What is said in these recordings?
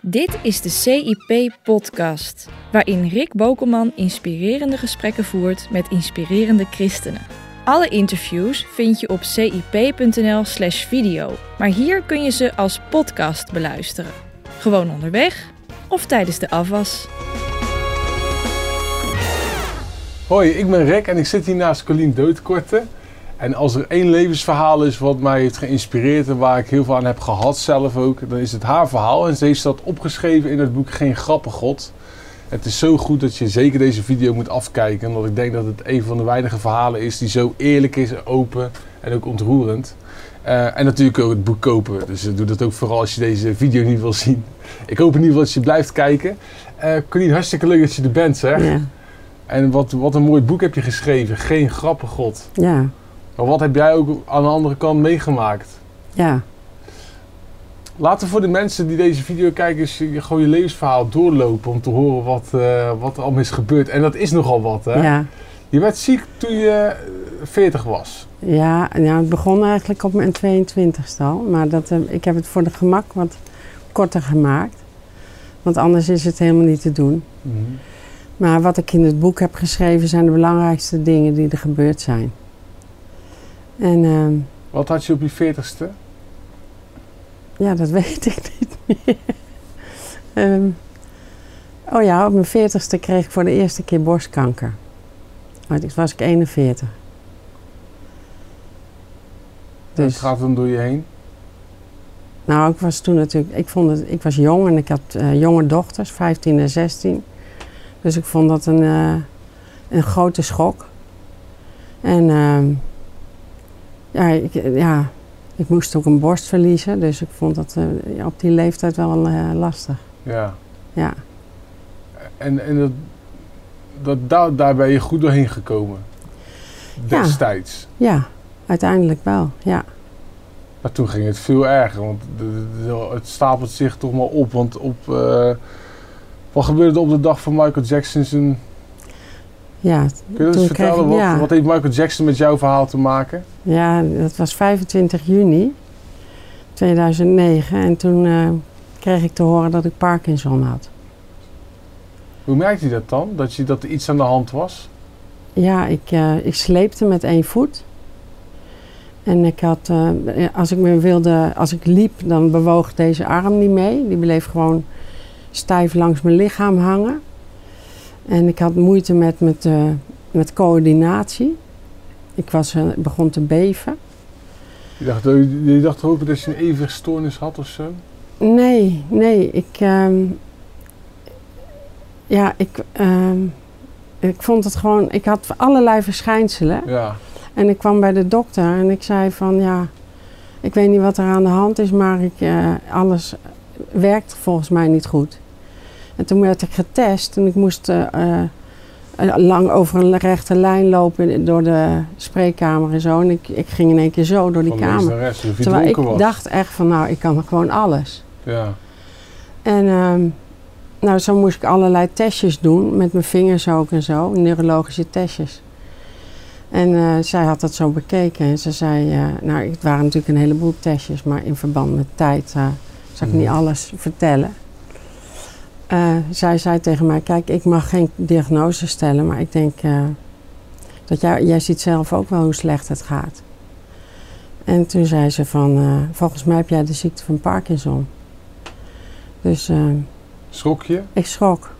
Dit is de CIP-podcast, waarin Rick Bokelman inspirerende gesprekken voert met inspirerende christenen. Alle interviews vind je op cip.nl/slash video, maar hier kun je ze als podcast beluisteren. Gewoon onderweg of tijdens de afwas. Hoi, ik ben Rick en ik zit hier naast Colleen Deutkorte. En als er één levensverhaal is wat mij heeft geïnspireerd en waar ik heel veel aan heb gehad zelf ook, dan is het haar verhaal. En ze heeft dat opgeschreven in het boek Geen Grappen God. Het is zo goed dat je zeker deze video moet afkijken, omdat ik denk dat het een van de weinige verhalen is die zo eerlijk is, open en ook ontroerend. Uh, en natuurlijk ook het boek kopen. Dus doe dat ook vooral als je deze video niet wil zien. Ik hoop in ieder geval dat je blijft kijken. Uh, hartstikke leuk dat je er bent, zeg. Ja. En wat, wat een mooi boek heb je geschreven. Geen grappen, God. Ja. Maar wat heb jij ook aan de andere kant meegemaakt? Ja. Laten we voor de mensen die deze video kijken, eens gewoon je levensverhaal doorlopen om te horen wat, uh, wat er allemaal is gebeurd. En dat is nogal wat, hè? Ja. Je werd ziek toen je 40 was. Ja, nou, het begon eigenlijk op mijn 22ste al. Maar dat, uh, ik heb het voor de gemak wat korter gemaakt. Want anders is het helemaal niet te doen. Mm -hmm. Maar wat ik in het boek heb geschreven zijn de belangrijkste dingen die er gebeurd zijn. En, uh, Wat had je op je 40ste? Ja, dat weet ik niet meer. um, oh ja, op mijn 40ste kreeg ik voor de eerste keer borstkanker. Maar toen was ik 41. Dus. Het gaat dan door je heen? Nou, ik was toen natuurlijk, ik vond het, ik was jong en ik had uh, jonge dochters, 15 en 16. Dus ik vond dat een, uh, een grote schok. En uh, ja, ik, ja, ik moest ook een borst verliezen, dus ik vond dat uh, op die leeftijd wel lastig. Ja. Ja. En, en dat, dat, daar, daar ben je goed doorheen gekomen? Destijds? Ja, ja uiteindelijk wel, ja. Maar toen ging het veel erger, want het stapelt zich toch maar op. Want op, uh, wat gebeurde er op de dag van Michael Jackson zijn... Ja, Kun je eens vertellen, ik, wat, heeft Michael Jackson met jouw verhaal te maken? Ja, dat was 25 juni 2009 en toen uh, kreeg ik te horen dat ik Parkinson had. Hoe merkte je dat dan, dat, je, dat er iets aan de hand was? Ja, ik, uh, ik sleepte met één voet. En ik had, uh, als ik me wilde, als ik liep, dan bewoog deze arm niet mee. Die bleef gewoon stijf langs mijn lichaam hangen. En ik had moeite met, met, uh, met coördinatie. Ik was, uh, begon te beven. Je dacht, je dacht ook dat je een evenwichtstoornis had of zo? Nee, nee. Ik, um, ja, ik, um, ik vond het gewoon... Ik had allerlei verschijnselen. Ja. En ik kwam bij de dokter en ik zei van ja, ik weet niet wat er aan de hand is, maar ik, uh, alles werkt volgens mij niet goed. En toen werd ik getest en ik moest uh, uh, lang over een rechte lijn lopen door de spreekkamer en zo. En ik, ik ging in één keer zo door die van kamer. Rest, Terwijl ik was. dacht echt van nou, ik kan gewoon alles. Ja. En um, nou, zo moest ik allerlei testjes doen, met mijn vingers ook en zo, neurologische testjes. En uh, zij had dat zo bekeken en ze zei, uh, nou het waren natuurlijk een heleboel testjes, maar in verband met tijd uh, zal ik mm. niet alles vertellen. Zij zei tegen mij, kijk ik mag geen diagnose stellen, maar ik denk dat jij, jij ziet zelf ook wel hoe slecht het gaat. En toen zei ze van, volgens mij heb jij de ziekte van Parkinson. Dus... Schrok je? Ik schrok.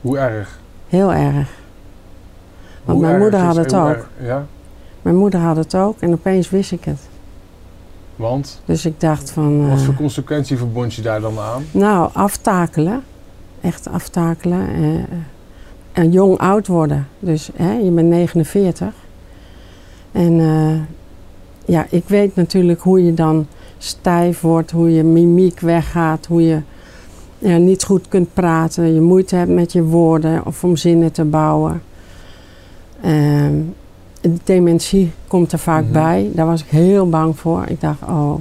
Hoe erg? Heel erg. Want Hoe mijn moeder had het ook. erg? Ja? Mijn moeder had het ook en opeens wist ik het. Want? Dus ik dacht van... Wat voor consequentie verbond je daar dan aan? Nou, aftakelen. Echt aftakelen. En jong oud worden. Dus hè, je bent 49. En uh, ja, ik weet natuurlijk hoe je dan stijf wordt. Hoe je mimiek weggaat. Hoe je ja, niet goed kunt praten. Je moeite hebt met je woorden of om zinnen te bouwen. Uh, dementie komt er vaak mm -hmm. bij. Daar was ik heel bang voor. Ik dacht, oh,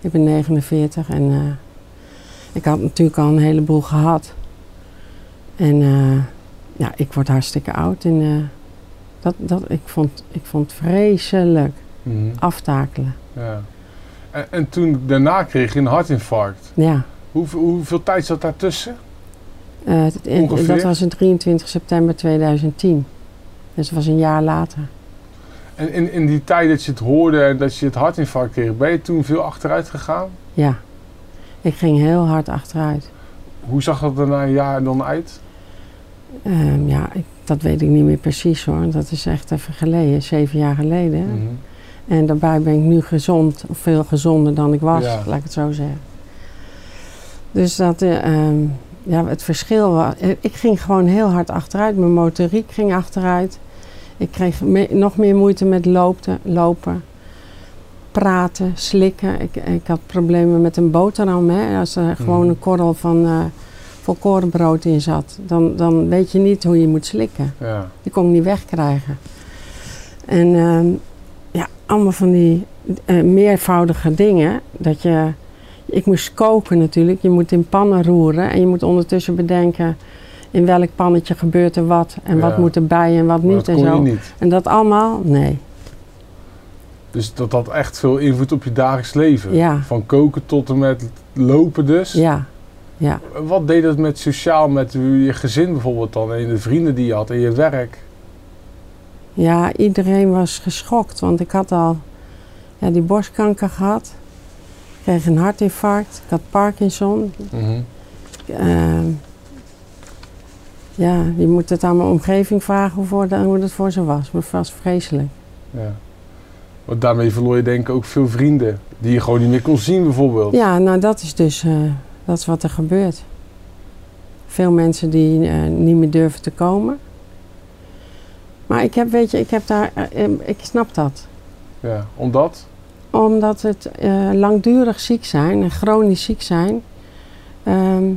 ik ben 49 en uh, ik had natuurlijk al een heleboel gehad. En uh, ja, ik word hartstikke oud. En uh, dat, dat, ik, vond, ik vond het vreselijk mm -hmm. aftakelen. Ja. En, en, toen daarna kreeg je een hartinfarct. Ja. Hoeveel, hoeveel tijd zat daartussen? Eh, het- en- Ongeveer? dat was in 23 september 2010. Dus dat was een jaar later. En in, in die tijd dat je het hoorde en dat je het hartinfarct kreeg, ben je toen veel achteruit gegaan? Ja. Ik ging heel hard achteruit. Hoe zag dat er na een jaar dan uit? Ehm, ja, ik, dat weet ik niet meer precies hoor. Dat is echt even geleden, zeven jaar geleden. Mhm. En daarbij ben ik nu gezond, veel gezonder dan ik was, Ja. laat ik het zo zeggen. Dus dat, eh, ehm, ja, het verschil was, eh, ik ging gewoon heel hard achteruit. Mijn motoriek ging achteruit. Ik kreeg me- nog meer moeite met loopte, lopen, praten, slikken. Ik, ik had problemen met een boterham. Hè. Als er gewoon Mhm. een korrel van eh volkorenbrood in zat, dan, dan weet je niet hoe je moet slikken. Ja. Die kon ik niet wegkrijgen. En ehm, ja, allemaal van die eh, meervoudige dingen. Dat je, ik moest koken natuurlijk. Je moet in pannen roeren. En je moet ondertussen bedenken in welk pannetje gebeurt er wat. En wat moet erbij en wat niet dat en zo. niet. En dat allemaal, nee. Dus dat had echt veel invloed op je dagelijks leven. Ja. Van koken tot en met lopen dus. Ja, ja. Wat deed dat met sociaal, met je gezin bijvoorbeeld dan? En de vrienden die je had en je werk? Ja, iedereen was geschokt. Want ik had al ja, die borstkanker gehad. Ik kreeg een hartinfarct. Ik had Parkinson. Mhm. Ehm, ja, je moet het aan mijn omgeving vragen hoe, voor de- hoe dat voor ze was. Maar het was vreselijk. Ja. Want daarmee verloor je denk ik ook veel vrienden. Die je gewoon niet meer kon zien bijvoorbeeld. Ja, nou dat is dus eh, dat is wat er gebeurt. Veel mensen die eh, niet meer durven te komen. Maar ik heb, weet je, ik heb daar, eh, eh, ik snap dat. Ja, Omdat? Omdat het langdurig ziek zijn en chronisch ziek zijn, ehm,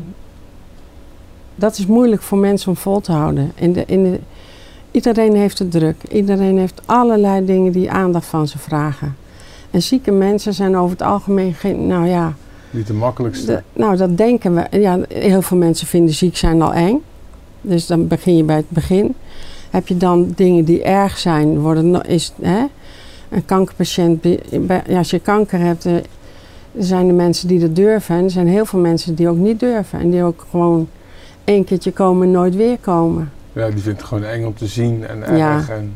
dat is moeilijk voor mensen om vol te houden. In de, in de, iedereen heeft het druk. Iedereen heeft allerlei dingen die aandacht van ze vragen. En zieke mensen zijn over het algemeen geen, nou ja, Niet de makkelijkste. de- nou dat denken we. Ja, heel veel mensen vinden ziek zijn al eng. Dus dan begin je bij het begin. Heb je dan dingen die erg zijn, worden, is, hè, een kankerpatiënt, ja, als je kanker hebt, eh, zijn er mensen die dat durven. En er zijn heel veel mensen die ook niet durven. En die ook gewoon één keertje komen en nooit weer komen. Ja, die vindt het gewoon eng om te zien en Ja. erg. En,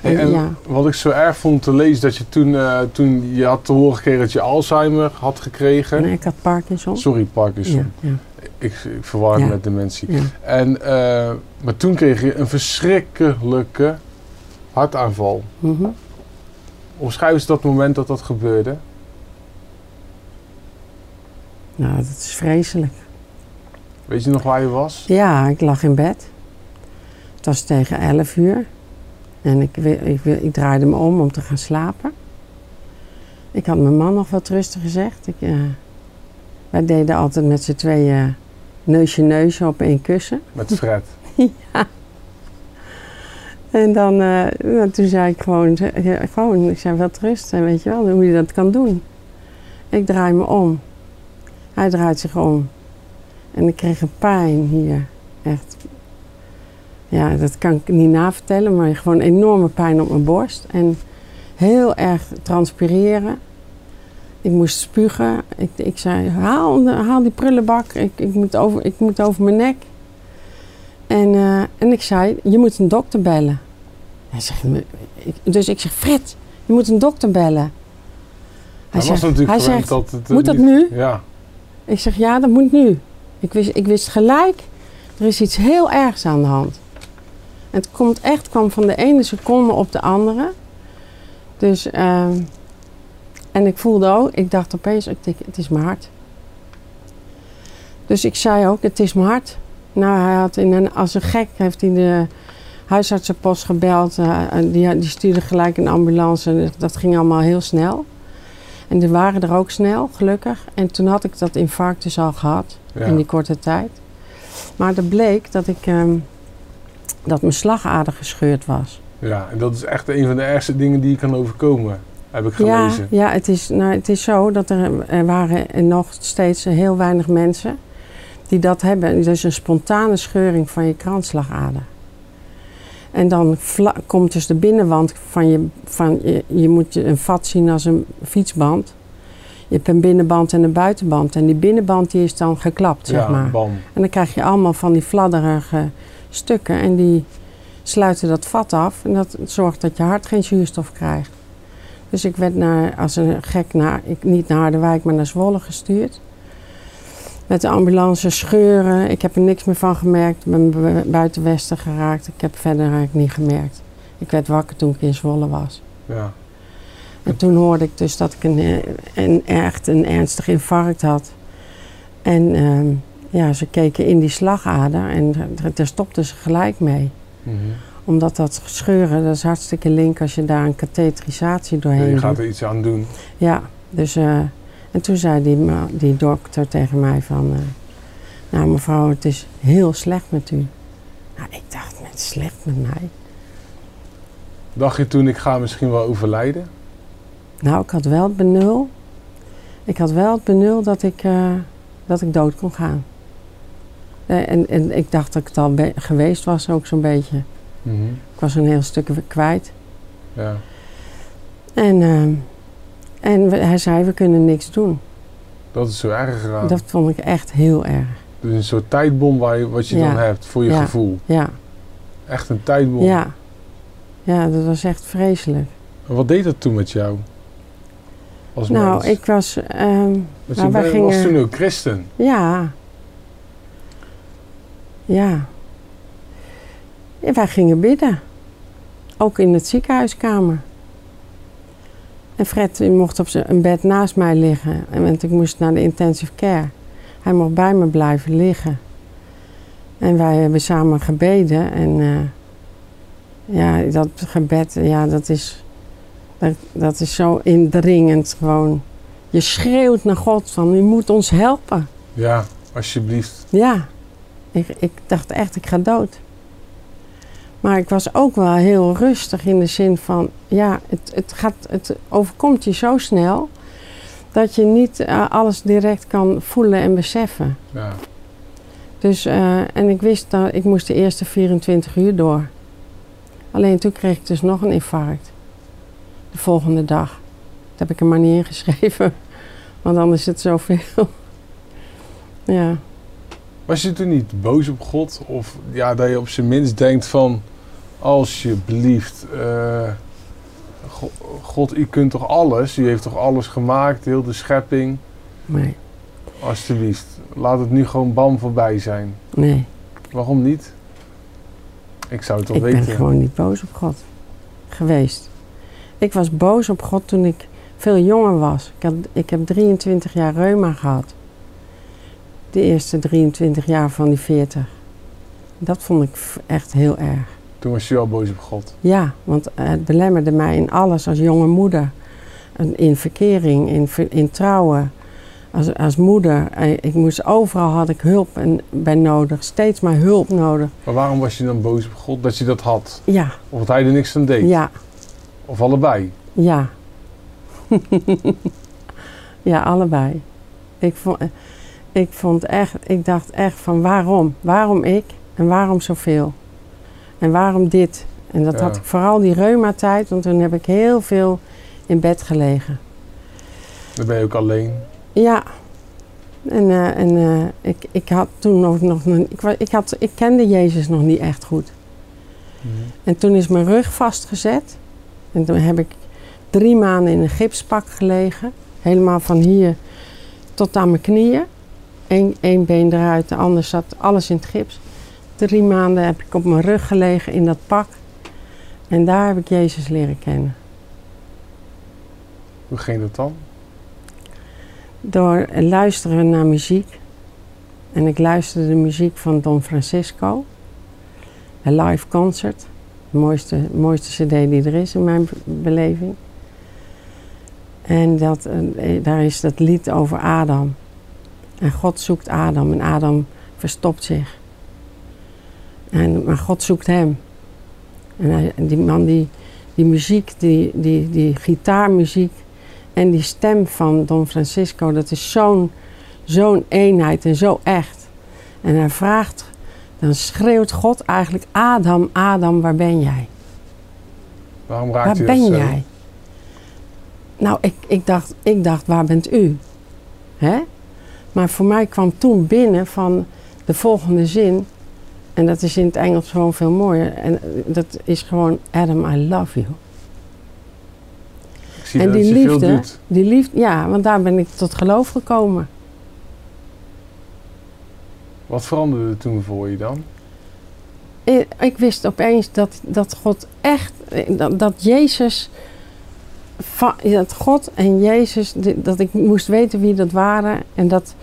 Hey, En ja. wat ik zo erg vond te lezen, dat je toen, eh, toen je had te horen gekregen dat je Alzheimer had gekregen. Nee, ik had Parkinson. Sorry, Parkinson. Ja, ja, Ik, ik verwar met dementie. En, eh, maar toen kreeg je een verschrikkelijke hartaanval. Mhm. Omschrijf eens dat moment dat dat gebeurde. Nou, dat is vreselijk. Weet je nog waar je was? Ja, ik lag in bed. Het was tegen 11 uur. En ik, ik, ik draaide me om om te gaan slapen. Ik had mijn man nog wat rustig gezegd. Ik, eh, wij deden altijd met z'n tweeën neusje neusje op één kussen. Met Fred. En dan, eh, nou, toen zei ik gewoon, ja, gewoon, ik zei wat rust, en weet je wel, hoe je dat kan doen. Ik draai me om. Hij draait zich om. En ik kreeg een pijn hier. Echt. Ja, dat kan ik niet navertellen, maar gewoon enorme pijn op mijn borst. En heel erg transpireren. Ik moest spugen. Ik, ik zei, haal, haal die prullenbak. Ik, ik, moet over, ik moet over mijn nek. En, eh, en ik zei, je moet een dokter bellen. Hij zegt, "Me- ik- dus ik zeg, Fred, je moet een dokter bellen. Hij, Hij was zegt, natuurlijk hij gewend zegt dat het... eh, moet dat niet- nu? Ja. ik zeg, ja, dat moet nu. Ik wist, ik wist gelijk, er is iets heel ergs aan de hand. Het komt echt, kwam van de ene seconde op de andere. Dus, ehm, en ik voelde ook, ik dacht opeens, ik denk, het is mijn hart. Dus ik zei ook, het is mijn hart. Nou, hij had in een, als een gek heeft hij de huisartsenpost gebeld. en die, die stuurde gelijk een ambulance. en Dat ging allemaal heel snel. En die waren er ook snel, gelukkig. En toen had ik dat infarct dus al gehad Ja. in die korte tijd. Maar er bleek dat, ik, ehm, dat mijn slagader gescheurd was. ja, en dat is echt een van de ergste dingen die je kan overkomen. Heb ik Ja, gelezen. ja het, is, nou, het is zo dat er, er waren nog steeds heel weinig mensen die dat hebben. Dus een spontane scheuring van je kransslagader. En dan komt dus de binnenwand van je, van je, je moet een vat zien als een fietsband. Je hebt een binnenband en een buitenband. En die binnenband die is dan geklapt, zeg ja, maar. bam. En dan krijg je allemaal van die fladderige stukken. En die sluiten dat vat af. En dat zorgt dat je hart geen zuurstof krijgt. Dus ik werd naar, als een gek naar, ik, niet naar Harderwijk, maar naar Zwolle gestuurd. Met de ambulance scheuren. Ik heb er niks meer van gemerkt. Ik ben bu- buiten Westen geraakt. Ik heb verder eigenlijk niet gemerkt. Ik werd wakker toen ik in Zwolle was. Ja. En toen hoorde ik dus dat ik een, een, echt een ernstig infarct had. En ehm, ja, ze keken in die slagader en daar- stopten ze gelijk mee. Mhm. Omdat dat scheuren, dat is hartstikke link als je daar een katheterisatie Ja, doorheen je doet. gaat er iets aan doen. Ja, dus eh, en toen zei die, die dokter tegen mij van... eh, nou mevrouw, het is heel slecht met u. Nou, ik dacht, met slecht met mij? Dacht je toen, ik ga misschien wel overlijden? Nou, ik had wel het benul. Ik had wel het benul dat ik, eh, dat ik dood kon gaan. En, en ik dacht dat ik het al geweest was, ook zo'n beetje. Mhm. Ik was een heel stuk kwijt. Ja. En, ehm, en we- hij zei, we kunnen niks doen. Dat is zo erg gedaan. Dat vond ik echt heel erg. Dus een soort tijdbom waar je, wat je Ja. dan hebt voor je Ja. gevoel. Ja, Echt een tijdbom. ja. Ja, dat was echt vreselijk. En wat deed dat toen met jou? Als Nou, mens? ik was... ehm, Want je nou, wij bent- was gingen- toen ook christen. Ja. Ja. En wij gingen bidden. Ook in het ziekenhuiskamer. En Fred mocht op zijn een bed naast mij liggen. En want ik moest naar de intensive care. Hij mocht bij me blijven liggen. En wij hebben samen gebeden. En eh, ja, dat gebed, ja, dat is, dat, dat is zo indringend gewoon. Je schreeuwt naar God van, u moet ons helpen. Ja, alsjeblieft. Ja, ik, ik dacht echt, ik ga dood. Maar ik was ook wel heel rustig in de zin van, ja, het, het, gaat, het overkomt je zo snel dat je niet eh, alles direct kan voelen en beseffen. Ja. Dus, eh, en ik wist dat ik moest de eerste 24 uur door. Alleen toen kreeg ik dus nog een infarct. De volgende dag. Dat heb ik er maar niet ingeschreven. Want anders is het zoveel. ja. Was je toen niet boos op God? Of ja, dat je op zijn minst denkt van... Alsjeblieft, eh, Go- God, u kunt toch alles? U heeft toch alles gemaakt, heel de schepping? Nee. Alsjeblieft, laat het nu gewoon bam voorbij zijn. Nee. Waarom niet? Ik zou het wel Ik weten. ben gewoon niet boos op God geweest. Ik was boos op God toen ik veel jonger was. Ik, had, ik heb 23 jaar reuma gehad. De eerste 23 jaar van die 40. Dat vond ik echt heel erg. Toen was je al boos op God. Ja, want het belemmerde mij in alles als jonge moeder. In verkering, in, in trouwen. Als, als moeder. Eh, Ik moest, overal had ik hulp en, bij nodig. Steeds maar hulp nodig. Maar waarom was je dan boos op God dat je dat had? Ja, Of dat hij er niks aan deed? ja, Of allebei? Ja. ja, allebei. Ik vond, ik vond echt, ik dacht echt van waarom? Waarom ik en waarom zoveel? En waarom dit? En dat Ja. had ik vooral die reumatijd, want toen heb ik heel veel in bed gelegen. Dan ben je ook alleen. Ja. En, eh, en eh, ik, ik had toen nog, nog ik, ik, had, ik kende Jezus nog niet echt goed. En toen is mijn rug vastgezet. En toen heb ik drie maanden in een gipspak gelegen. Helemaal van hier tot aan mijn knieën. Eén, één been eruit, de ander zat alles in het gips. Drie maanden heb ik op mijn rug gelegen in dat pak. En daar heb ik Jezus leren kennen. Hoe ging dat dan? Door luisteren naar muziek. En ik luisterde de muziek van Don Francisco. Een live concert. De mooiste, mooiste cd die er is in mijn be- beleving. En dat, eh, daar is dat lied over Adam. En God zoekt Adam en Adam verstopt zich. En, maar God zoekt hem. En, hij- en die man, die, die muziek, die, die, die gitaarmuziek en die stem van Don Francisco, dat is zo'n zo'n eenheid en zo echt. En hij vraagt, dan schreeuwt God eigenlijk: Adam, Adam, waar ben jij? Waarom raakte Waar ben jij? Nou, ik, ik, dacht, ik dacht, waar bent u? Hè? Maar voor mij kwam toen binnen van de volgende zin. En dat is in het Engels gewoon veel mooier. En eh, dat is gewoon Adam, I love you. Ik zie En die liefde, die liefde, ja, want daar ben ik tot geloof gekomen. Wat veranderde er toen voor je dan? Ik, ik wist opeens dat, dat God echt, dat, dat Jezus, dat God en Jezus, dat ik moest weten wie dat waren. En dat,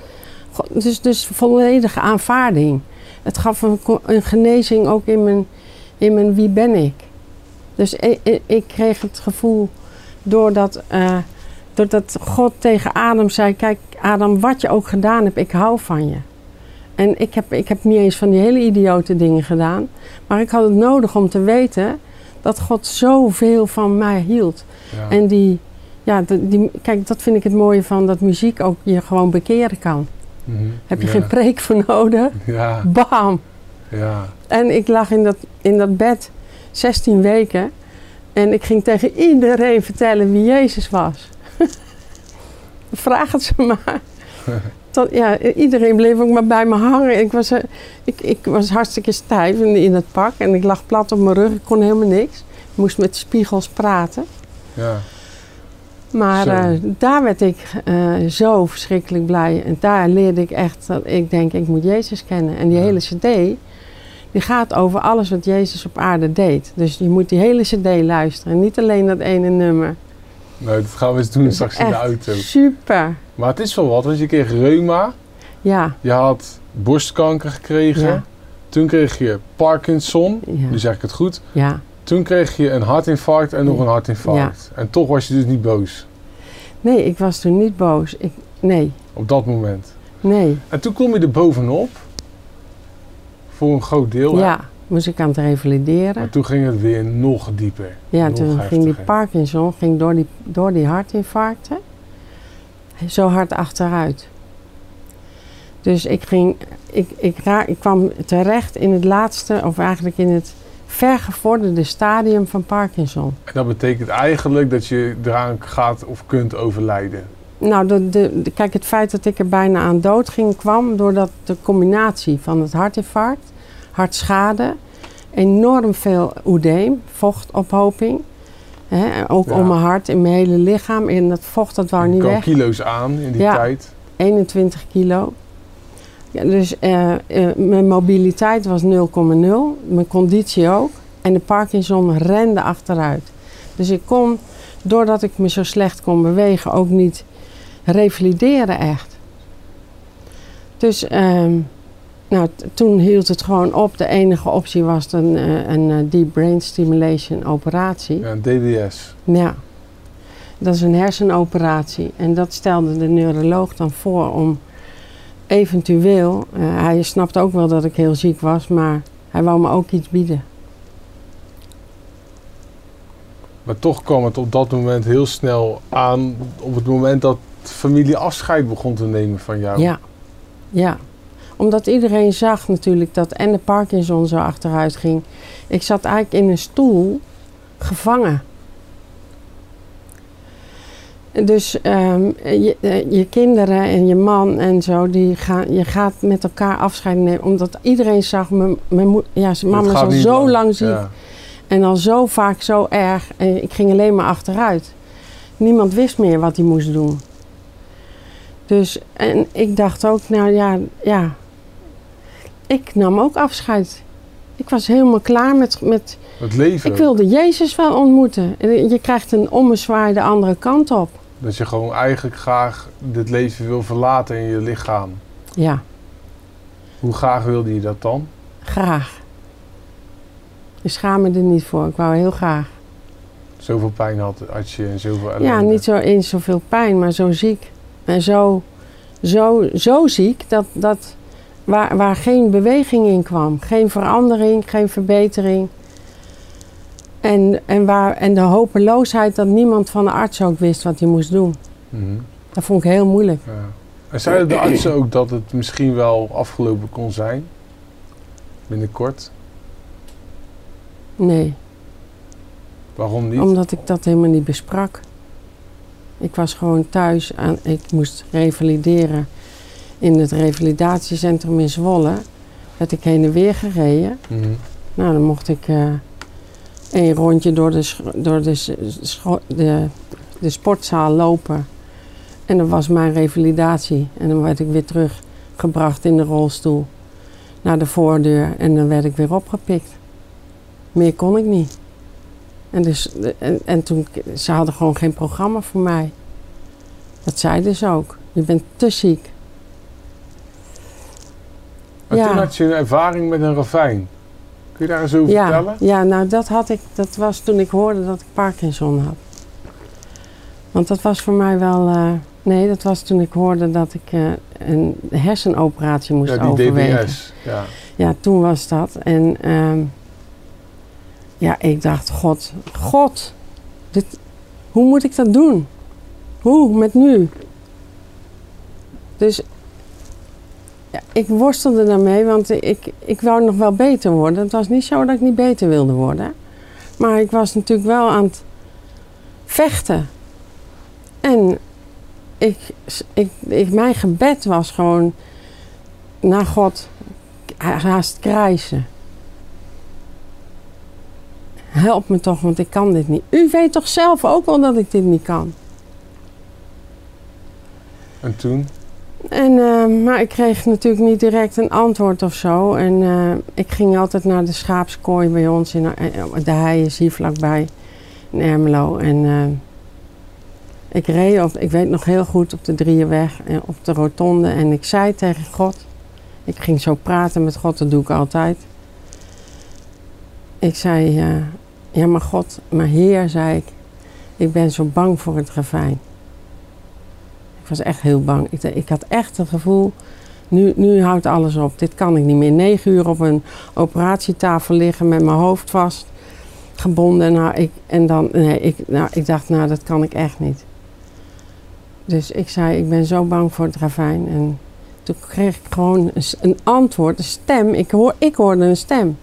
dus, dus volledige aanvaarding. Het gaf een, genezing ook in mijn, in mijn wie ben ik. Dus ik, ik, ik kreeg het gevoel doordat, eh, doordat God tegen Adam zei, kijk Adam, wat je ook gedaan hebt, ik hou van je. En ik heb, ik heb niet eens van die hele idiote dingen gedaan. Maar ik had het nodig om te weten dat God zoveel van mij hield. Ja. En die, ja, die, kijk, dat vind ik het mooie van dat muziek ook je gewoon bekeren kan. Mhm. Heb je ja. geen preek voor nodig? Ja, Bam! ja. En ik lag in dat, in dat bed 16 weken. En ik ging tegen iedereen vertellen wie Jezus was. Vraag het ze maar. Ja, iedereen bleef ook maar bij me hangen. Ik was, eh, ik, ik was hartstikke stijf in, in het pak. En ik lag plat op mijn rug. Ik kon helemaal niks. Ik moest met spiegels praten. ja. Maar eh, daar werd ik eh, zo verschrikkelijk blij. En daar leerde ik echt dat ik denk, ik moet Jezus kennen. En die Ja. hele cd, die gaat over alles wat Jezus op aarde deed. Dus je moet die hele cd luisteren. Niet alleen dat ene nummer. Nou, dat gaan we eens doen straks in de auto. Super. Maar het is wel wat, want je kreeg reuma, Ja, je had borstkanker gekregen, Ja. toen kreeg je Parkinson, ja, nu zeg ik het goed. ja. Toen kreeg je een hartinfarct en nog een hartinfarct. En toch was je dus niet boos Nee, ik was toen niet boos. Ik, nee, op dat moment. nee. En toen kom je er bovenop, voor een groot deel. hè? Ja, moest ik aan het revalideren. Maar toen ging het weer nog dieper. Ja, nog toen ging die. Parkinson ging door die, door die hartinfarcten zo hard achteruit. Dus ik, ging, ik, ik, ra- ik kwam terecht in het laatste, of eigenlijk in het vergevorderde stadium van Parkinson. En dat betekent eigenlijk dat je eraan gaat of kunt overlijden. Nou, de, de, de- kijk, het feit dat ik er bijna aan dood ging kwam doordat de combinatie van het hartinfarct, hartschade, enorm veel oedeem, vochtophoping, ook Ja. om mijn hart, in mijn hele lichaam. En dat vocht dat wou je niet kwam weg. kilo's aan in die Ja. tijd. 21 kilo. Ja, dus eh, eh, mijn mobiliteit was 0,0. Mijn conditie ook. En de Parkinson rende achteruit. Dus ik kon, doordat ik me zo slecht kon bewegen, ook niet revalideren echt. Dus ehm, nou, toen hield het gewoon op. De enige optie was een, eh, een eh, deep brain stimulation operatie. Ja, een DBS. Ja, dat is een hersenoperatie. En dat stelde de neuroloog dan voor om eventueel... eh, hij snapt ook wel dat ik heel ziek was, maar hij wou me ook iets bieden. Maar toch kwam het op dat moment heel snel aan. Op het moment dat familie afscheid begon te nemen van jou. Ja, ja. Omdat iedereen zag natuurlijk dat en de Parkinson zo achteruit ging. Ik zat eigenlijk in een stoel, gevangen. Dus ehm, je, eh, je kinderen en je man en zo, die gaan, je gaat met elkaar afscheid nemen. Omdat iedereen zag, mijn, mijn moe- ja, mama is al zo lang ziek. Ja. En al zo vaak zo erg. En ik ging alleen maar achteruit. Niemand wist meer wat hij moest doen. Dus, en ik dacht ook, nou ja, ja. Ik nam ook afscheid. Ik was helemaal klaar met, met Het leven. ik wilde Jezus wel ontmoeten. En Je krijgt een ommezwaai de andere kant op. Dat je gewoon eigenlijk graag dit leven wil verlaten in je lichaam. Ja, Hoe graag wilde je dat dan? graag. Ik schaam me er niet voor. Ik wou heel graag. Zoveel pijn had, had je en zoveel ellende. Ja, niet zo eens zoveel pijn, maar zo ziek. En zo, zo, zo ziek dat, dat waar, waar geen beweging in kwam. Geen verandering, geen verbetering. En, en, waar, en de hopeloosheid dat niemand van de arts ook wist wat hij moest doen. Mhm, Dat vond ik heel moeilijk. ja. En zeiden de artsen ook dat het misschien wel afgelopen kon zijn? Binnenkort? Nee, Waarom niet? omdat ik dat helemaal niet besprak. Ik was gewoon thuis. Aan, ik moest revalideren in het revalidatiecentrum in Zwolle. Werd ik heen en weer gereden. Mhm. Nou, dan mocht ik eh een rondje door, de, door de, de sportzaal lopen. En dat was mijn revalidatie. En dan werd ik weer teruggebracht in de rolstoel naar de voordeur. En dan werd ik weer opgepikt. Meer kon ik niet. En, dus, en, en toen, ze hadden gewoon geen programma voor mij. Dat zeiden ze ook. Je bent te ziek. Maar Ja. toen had je een ervaring met een ravijn. Kun je daar eens over Ja, vertellen? ja, nou dat had ik. Dat was toen ik hoorde dat ik Parkinson had. Want dat was voor mij wel. eh, nee, dat was toen ik hoorde dat ik eh, een hersenoperatie moest Ja, die overwegen. DBS. Ja. Ja, toen was dat. En ehm, ja, ik dacht, God, God, dit, hoe moet ik dat doen? Hoe, met nu? Dus ja, ik worstelde daarmee, want ik, ik wou nog wel beter worden. Het was niet zo dat ik niet beter wilde worden. Maar ik was natuurlijk wel aan het vechten. En ik, ik, mijn gebed was gewoon naar God haast krijsen. Help me toch, want ik kan dit niet. U weet toch zelf ook wel dat ik dit niet kan. En toen? En, eh, maar ik kreeg natuurlijk niet direct een antwoord of zo. En eh, ik ging altijd naar de schaapskooi bij ons. In, eh, de hei is hier vlakbij in Ermelo. En ik reed, ik weet nog heel goed, op de Drieënweg, op de rotonde. En ik zei tegen God, ik ging zo praten met God, dat doe ik altijd. Ik zei, ja maar God, maar Heer, zei ik, ik ben zo bang voor het ravijn. Ik was echt heel bang. Ik, ik had echt het gevoel, nu, nu houdt alles op. Dit kan ik niet meer. Negen uur op een operatietafel liggen met mijn hoofd vast gebonden. Nou, ik, en dan, nee, ik, nou, ik dacht, nou, dat kan ik echt niet. Dus ik zei, ik ben zo bang voor het ravijn. En toen kreeg ik gewoon een, een antwoord, een stem. Ik, hoor, ik hoorde een stem.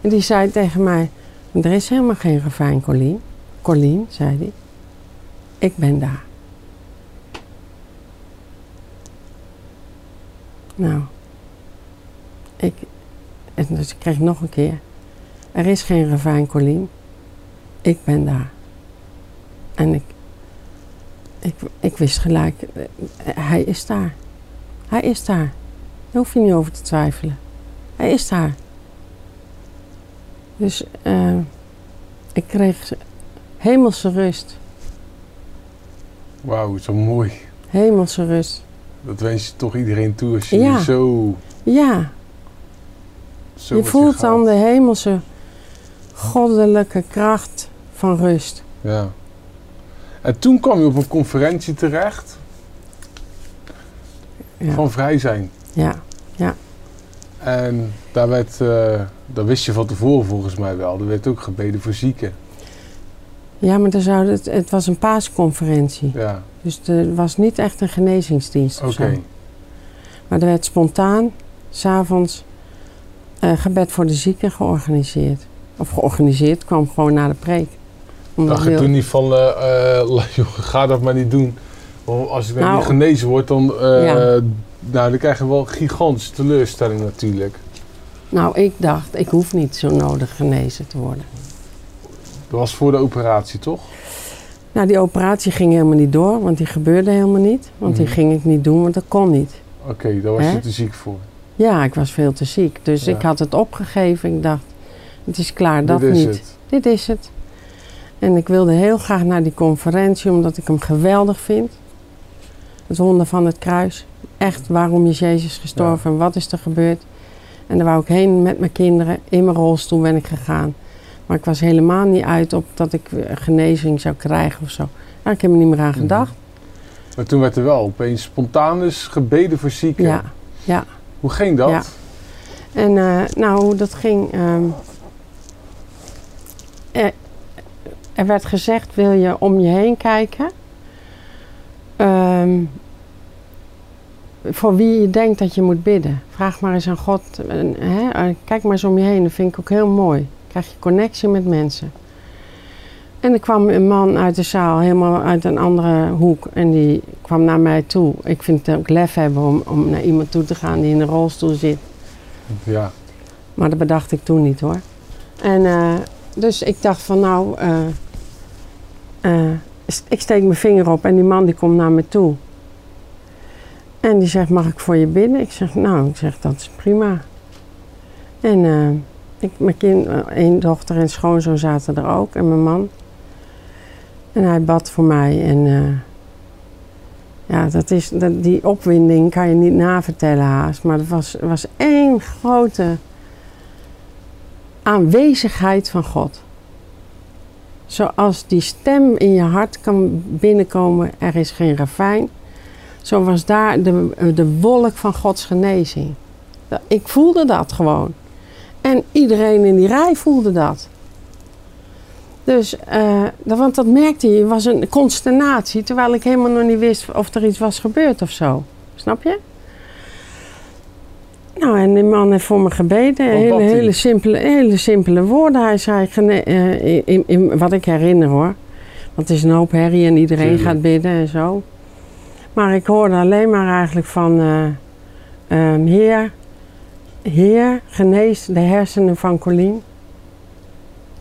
En die zei tegen mij, er is helemaal geen ravijn, Colleen. Colleen, zei hij. Ik ben daar. Nou, ik, en dus ik kreeg nog een keer. Er is geen ravijn, Colleen. Ik ben daar. En ik, ik, ik wist gelijk, hij is daar. Hij is daar. Daar hoef je niet over te twijfelen. Hij is daar. Dus eh, ik kreeg hemelse rust. Wauw, zo mooi. Hemelse rust. Dat wens je toch iedereen toe als je Ja. zo, Ja, zo je voelt dan de hemelse goddelijke kracht van rust. Ja. En toen kwam je op een conferentie terecht Ja, van vrij zijn. ja, En daar werd, eh dat wist je van tevoren volgens mij wel, er werd ook gebeden voor zieken. ja maar er zou het, het was een paasconferentie. Ja, Dus er was niet echt een genezingsdienst of oké. Maar er werd spontaan, s'avonds, eh gebed voor de zieken georganiseerd. Of georganiseerd, kwam gewoon na de preek. Omdat Dacht je toen niet van, eh, eh, joh, ga dat maar niet doen. Want als ik dan Nou, niet genezen word, dan, ja. nou, dan krijg je wel een gigantische teleurstelling natuurlijk. Nou, ik dacht, ik hoef niet zo nodig genezen te worden. Dat was voor de operatie, toch? Nou, die operatie ging helemaal niet door, want die gebeurde helemaal niet. Want die Mhm. ging ik niet doen, want dat kon niet. Oké, daar was je te ziek voor. Ja, ik was veel te ziek. Dus Ja. ik had het opgegeven. Ik dacht, het is klaar, dat is niet. het. Dit is het. En ik wilde heel graag naar die conferentie, omdat ik hem geweldig vind. Het wonder van het kruis. Echt, waarom is Jezus gestorven en wat is er gebeurd? En daar wou ik heen met mijn kinderen. In mijn rolstoel ben ik gegaan. Maar ik was helemaal niet uit op dat ik genezing zou krijgen of zo. Nou, ik heb er niet meer aan Mhm. gedacht. Maar toen werd er wel opeens spontaan dus gebeden voor zieken. Ja, ja. Hoe ging dat? Ja. En eh, nou, hoe dat ging. ehm, er, er werd gezegd: wil je om je heen kijken? Ehm, voor wie je denkt dat je moet bidden. Vraag maar eens aan God. en, hè, eh, kijk maar eens om je heen. Dat vind ik ook heel mooi. Krijg je connectie met mensen. En er kwam een man uit de zaal, helemaal uit een andere hoek. En die kwam naar mij toe. Ik vind het ook lef hebben om, om naar iemand toe te gaan die in een rolstoel zit. Ja. Maar dat bedacht ik toen niet hoor. En eh, dus ik dacht van nou, eh, eh, ik steek mijn vinger op en die man die komt naar me toe. En die zegt, mag ik voor je bidden? Ik zeg, nou, ik zeg, dat is prima. En ik, mijn kind, eh, één dochter en schoonzoon zaten er ook en mijn man. En hij bad voor mij en eh, ja, dat is, dat, die opwinding kan je niet navertellen haast. Maar het was, was één grote aanwezigheid van God. Zoals die stem in je hart kan binnenkomen, er is geen ravijn. Zo was daar de, de wolk van Gods genezing. Ik voelde dat gewoon. En iedereen in die rij voelde dat. Dus, eh, want dat merkte je, het was een consternatie, terwijl ik helemaal nog niet wist of er iets was gebeurd of zo. Snap je? Nou, en die man heeft voor me gebeden. Hele, hele, simpele, hele simpele woorden. Hij zei, eh, in, in, wat ik herinner hoor. Want het is een hoop herrie en iedereen Tuurlijk. gaat bidden en zo. Maar ik hoorde alleen maar eigenlijk van... eh, ehm, Heer, Heer, genees de hersenen van Colleen.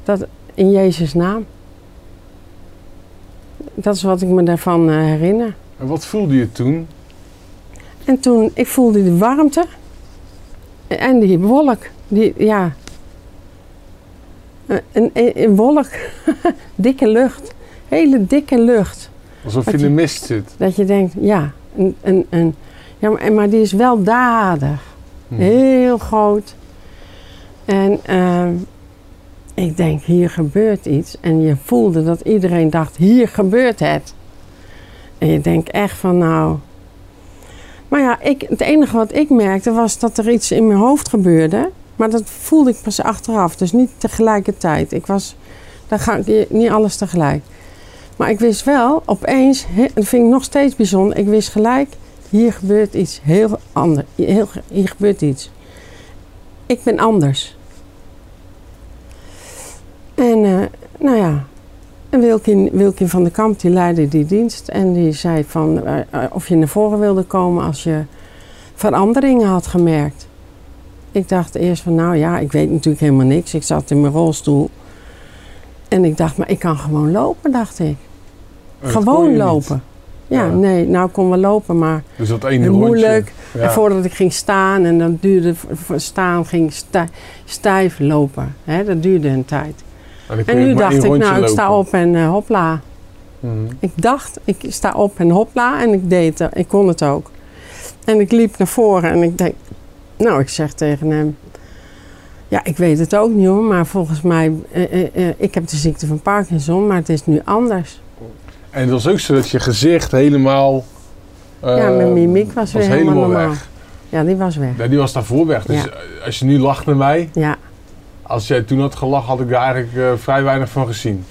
Dat in Jezus' naam. Dat is wat ik me daarvan eh, herinner. En wat voelde je toen? En toen, ik voelde de warmte. En die wolk. Die, ja. Een, een, een wolk. dikke lucht. Hele dikke lucht. Alsof je in de mist zit. Dat je denkt, ja. Een, een, een, ja maar, maar die is wel dadig. Hm. Heel groot. En ehm, ik denk, hier gebeurt iets. En je voelde dat iedereen dacht, hier gebeurt het. En je denkt echt van, nou... Maar ja, ik, het enige wat ik merkte was dat er iets in mijn hoofd gebeurde. Maar dat voelde ik pas achteraf. Dus niet tegelijkertijd. Ik was, daar ga ik niet alles tegelijk. Maar ik wist wel, opeens, dat vind ik nog steeds bijzonder. Ik wist gelijk, hier gebeurt iets heel anders. Heel, hier gebeurt iets. Ik ben anders. En eh, nou ja, en Wilkin, Wilkin van der Kamp die leidde die dienst. En die zei van eh, eh, of je naar voren wilde komen als je veranderingen had gemerkt. Ik dacht eerst van nou ja, ik weet natuurlijk helemaal niks. Ik zat in mijn rolstoel. En ik dacht, maar ik kan gewoon lopen, dacht ik. Je gewoon niet. Ja, Ja. nee, nou kon wel lopen, maar Dus dat ene moeilijk. Ja. En voordat ik ging staan en dan duurde staan, ging stij- stijf lopen. Hè, dat duurde een tijd. En, nu dacht ik, nou, ik sta op en eh, hopla. Mhm. Ik dacht, ik sta op en hopla en ik deed het. Ik kon het ook. En ik liep naar voren en ik denk, nou, ik zeg tegen hem, ja, ik weet het ook niet hoor, maar volgens mij, eh, eh, eh, ik heb de ziekte van Parkinson, maar het is nu anders. En het was ook zo dat je gezicht helemaal... ja, mijn mimiek was weer helemaal, normaal. weg. Ja, die was weg. Ja, die was daarvoor weg. Dus Ja. als je nu lacht naar mij, Ja. als jij toen had gelachen, had ik daar eigenlijk eh, vrij weinig van gezien.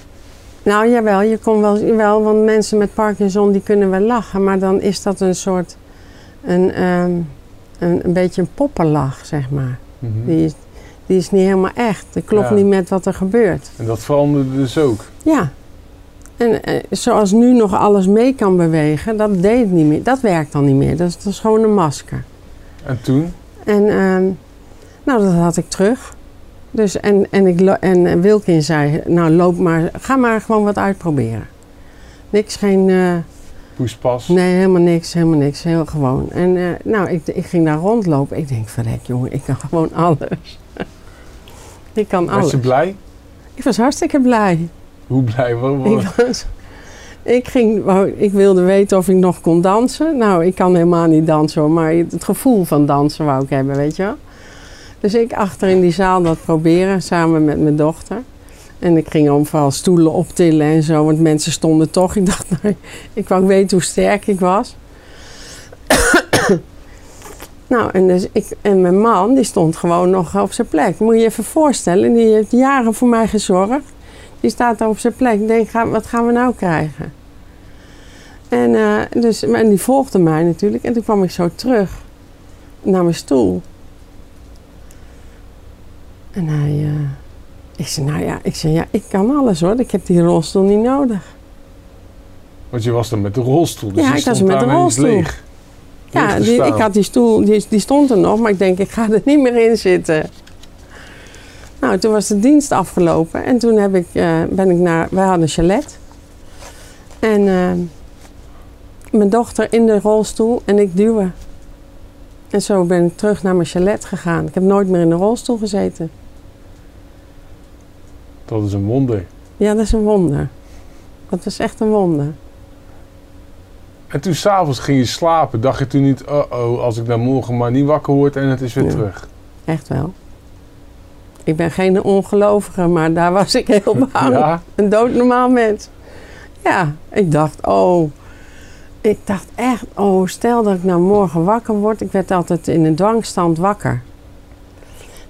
Nou jawel, je kon wel, wel, want mensen met Parkinson die kunnen wel lachen, maar dan is dat een soort, een, ehm, een, een beetje een poppenlach, zeg maar. Mhm. Die is, die is niet helemaal echt. Dat klopt Ja. niet met wat er gebeurt. En dat veranderde dus ook. Ja. En eh, zoals nu nog alles mee kan bewegen, dat deed niet meer. Dat werkt dan niet meer. Dat is, dat is gewoon een masker. En toen? En ehm, nou, dat had ik terug. Dus en, en, ik, en Wilkin zei, nou loop maar, ga maar gewoon wat uitproberen. Niks, geen, eh, Poespas. nee, helemaal niks, helemaal niks, heel gewoon. En eh, nou, ik, ik ging daar rondlopen. Ik denk, verrek jongen, ik kan gewoon alles. ik kan Was alles. je blij? Ik was hartstikke blij. Hoe blij? Wat, wat- Ik, ik, ging, ik wilde weten of ik nog kon dansen. Nou, ik kan helemaal niet dansen hoor, maar het gevoel van dansen wou ik hebben, weet je wel. Dus ik achter in die zaal dat proberen, samen met mijn dochter. En ik ging overal stoelen optillen en zo, want mensen stonden toch. Ik dacht, nou, ik wou weten hoe sterk ik was. nou, en, dus ik, en mijn man, die stond gewoon nog op zijn plek. Moet je je even voorstellen, die heeft jaren voor mij gezorgd. Die staat daar op zijn plek. Ik denk, ga- wat gaan we nou krijgen? En, eh, dus, en die volgde mij natuurlijk. En toen kwam ik zo terug naar mijn stoel. En hij, eh, Ik zei, nou ja, ik, zei, ja, ik kan alles hoor. Ik heb die rolstoel niet nodig. Want je was dan met de rolstoel. Dus Ja, ik was met de rolstoel. Leeg. Ja, Leeg die, ik had die stoel, die, die stond er nog, maar ik denk, ik ga er niet meer in zitten. Nou, toen was de dienst afgelopen en toen heb ik, eh, ben ik naar, wij hadden een chalet. En eh, mijn dochter in de rolstoel en ik duwen. En zo ben ik terug naar mijn chalet gegaan. Ik heb nooit meer in de rolstoel gezeten. Dat is een wonder. Ja, dat is een wonder. Dat was echt een wonder. En toen s'avonds ging je slapen, dacht je toen niet, oh oh, als ik dan morgen maar niet wakker word en het is weer Ja. terug. Echt wel. Ik ben geen ongelovige, maar daar was ik heel bang. Ja, Een doodnormaal mens. Ja, ik dacht, oh. Ik dacht echt, oh, stel dat ik nou morgen wakker word. Ik werd altijd in een dwangstand wakker.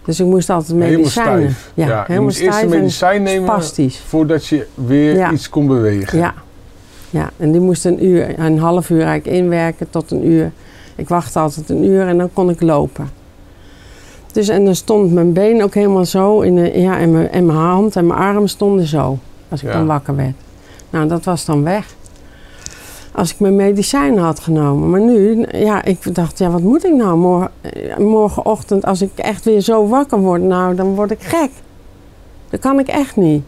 Dus ik moest altijd helemaal medicijnen. stijf. Ja, je helemaal moest eerst stijf een en medicijn nemen spastisch. voordat je weer Ja. iets kon bewegen. Ja. ja, en die moest een uur, een half uur eigenlijk inwerken tot een uur. Ik wachtte altijd een uur en dan kon ik lopen. Dus en dan stond mijn been ook helemaal zo. In de, ja, en, mijn, en mijn hand en mijn arm stonden zo. Als ik Ja. dan wakker werd. Nou, dat was dan weg. Als ik mijn medicijnen had genomen. Maar nu, ja, ik dacht, ja, wat moet ik nou morgen, eh, morgenochtend als ik echt weer zo wakker word? Nou, dan word ik gek. Dat kan ik echt niet.